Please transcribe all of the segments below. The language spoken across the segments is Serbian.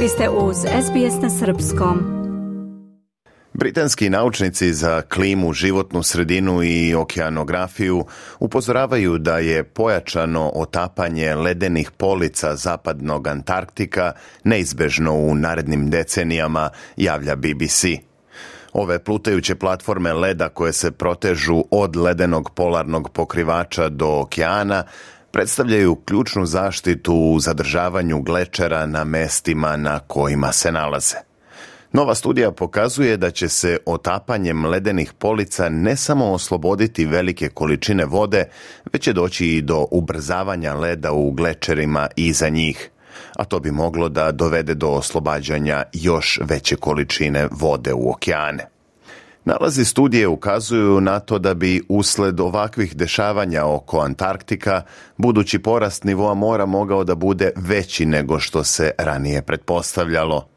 Vi ste uz SBS na Srpskom. Britanski naučnici za klimu, životnu sredinu i okeanografiju upozoravaju da je pojačano otapanje ledenih polica zapadnog Antarktika neizbežno u narednim decenijama, javlja BBC. Ove plutajuće platforme leda koje se protežu od ledenog polarnog pokrivača do okeana predstavljaju ključnu zaštitu u zadržavanju glečera na mestima na kojima se nalaze. Nova studija pokazuje da će se otapanjem ledenih polica ne samo osloboditi velike količine vode, već će doći i do ubrzavanja leda u glečerima iza njih, a to bi moglo da dovede do oslobađanja još veće količine vode u okeane. Nalazi studije ukazuju na to da bi usled ovakvih dešavanja oko Antarktika budući porast nivoa mora mogao da bude veći nego što se ranije pretpostavljalo.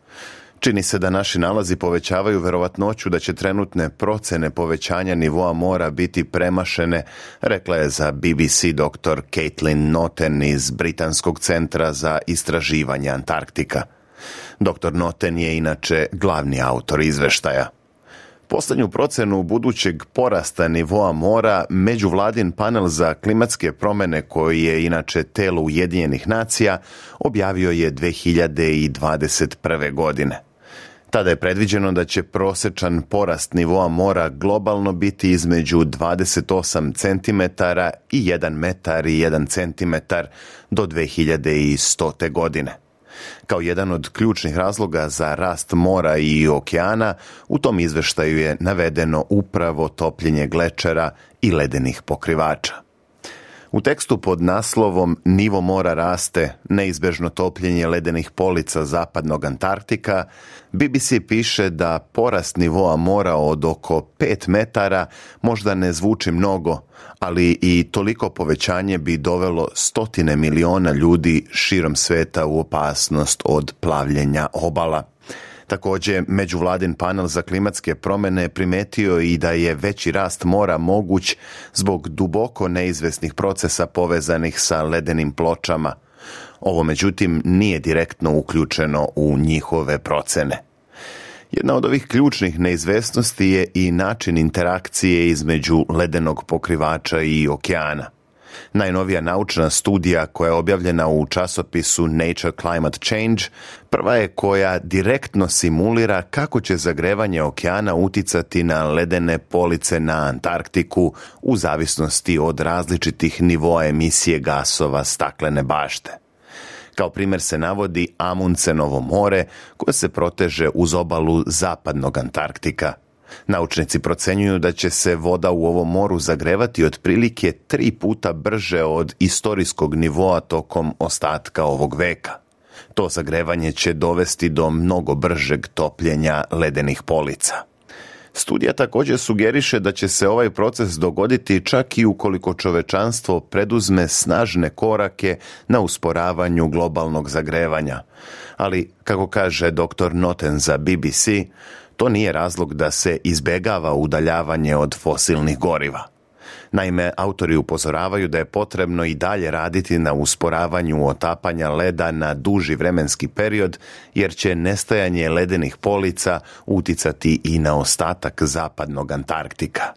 Čini se da naši nalazi povećavaju verovatnoću da će trenutne procene povećanja nivoa mora biti premašene, rekla je za BBC dr. Caitlin Noten iz Britanskog centra za istraživanje Antarktika. Dr. Noten je inače glavni autor izveštaja. Posljednju procjenu budućeg porasta nivoa mora međuvladin panel za klimatske promjene koji je inače telo Ujedinjenih nacija objavio je 2021. godine. Tada je predviđeno da će prosječan porast nivoa mora globalno biti između 28 cm i 1 metar i 1 cm do 2100. godine. Kao jedan od ključnih razloga za rast mora i okeana, u tom izveštaju je navedeno upravo topljenje glečera i ledenih pokrivača. U tekstu pod naslovom Nivo mora raste, neizbežno topljenje ledenih polica zapadnog Antarktika, BBC piše da porast nivoa mora od oko 5 metara možda ne zvuči mnogo, ali i toliko povećanje bi dovelo stotine miliona ljudi širom sveta u opasnost od plavljenja obala. Također, međuvladin panel za klimatske promjene primetio i da je veći rast mora moguć zbog duboko neizvesnih procesa povezanih sa ledenim pločama. Ovo međutim nije direktno uključeno u njihove procene. Jedna od ovih ključnih neizvesnosti je i način interakcije između ledenog pokrivača i okeana. Najnovija naučna studija koja je objavljena u časopisu Nature Climate Change prva je koja direktno simulira kako će zagrevanje okeana uticati na ledene police na Antarktiku u zavisnosti od različitih nivoa emisije gasova staklene bašte. Kao primjer se navodi Amuncenovo more koje se proteže uz obalu zapadnog Antarktika – Naučnici procenjuju da će se voda u ovom moru zagrevati otprilike tri puta brže od istorijskog nivoa tokom ostatka ovog veka. To zagrevanje će dovesti do mnogo bržeg topljenja ledenih polica. Studija također sugeriše da će se ovaj proces dogoditi čak i ukoliko čovečanstvo preduzme snažne korake na usporavanju globalnog zagrevanja. Ali, kako kaže dr. Noten za BBC, to nije razlog da se izbegava udaljavanje od fosilnih goriva. Naime, autori upozoravaju da je potrebno i dalje raditi na usporavanju otapanja leda na duži vremenski period, jer će nestajanje ledenih polica uticati i na ostatak zapadnog Antarktika.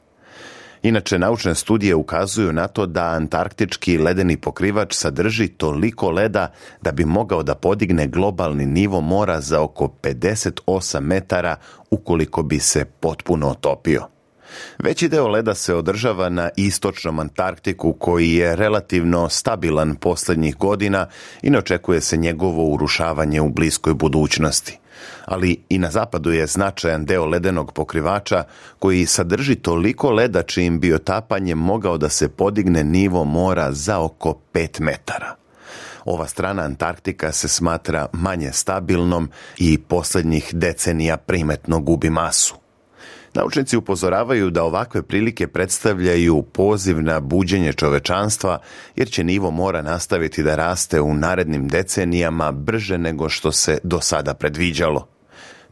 Inače, naučne studije ukazuju na to da antarktički ledeni pokrivač sadrži toliko leda da bi mogao da podigne globalni nivo mora za oko 58 metara ukoliko bi se potpuno otopio. Veći deo leda se održava na istočnom Antarktiku koji je relativno stabilan poslednjih godina i ne očekuje se njegovo urušavanje u bliskoj budućnosti ali i na zapadu je značajan deo ledenog pokrivača koji sadrži toliko leda čijim bi otapanjem mogao da se podigne nivo mora za oko 5 metara. Ova strana Antarktika se smatra manje stabilnom i posljednjih decenija primetno gubi masu. Naučnici upozoravaju da ovakve prilike predstavljaju poziv na buđenje čovečanstva jer će nivo mora nastaviti da raste u narednim decenijama brže nego što se do sada predviđalo.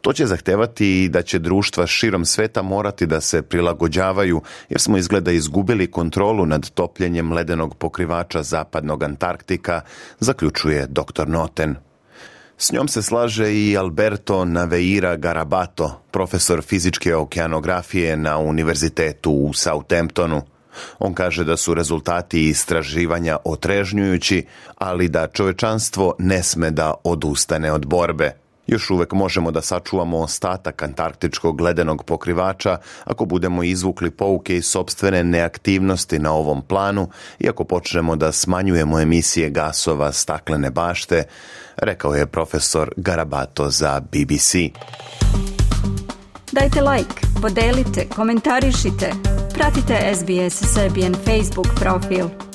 To će zahtevati i da će društva širom sveta morati da se prilagođavaju jer smo izgleda izgubili kontrolu nad topljenjem ledenog pokrivača zapadnog Antarktika, zaključuje dr. Noten. S njom se slaže i Alberto Naveira Garabato, profesor fizičke okeanografije na Univerzitetu u Southamptonu. On kaže da su rezultati istraživanja otrežnjujući, ali da čovečanstvo ne sme da odustane od borbe. Još uvek možemo da sačuvamo ostatak antarktičkog gledenog pokrivača ako budemo izvukli pouke iz sobstvene neaktivnosti na ovom planu i ako počnemo da smanjujemo emisije gasova staklene bašte, rekao je profesor Garabato za BBC. Dajte like, podelite, komentarišite. Pratite SBS Serbian Facebook profil.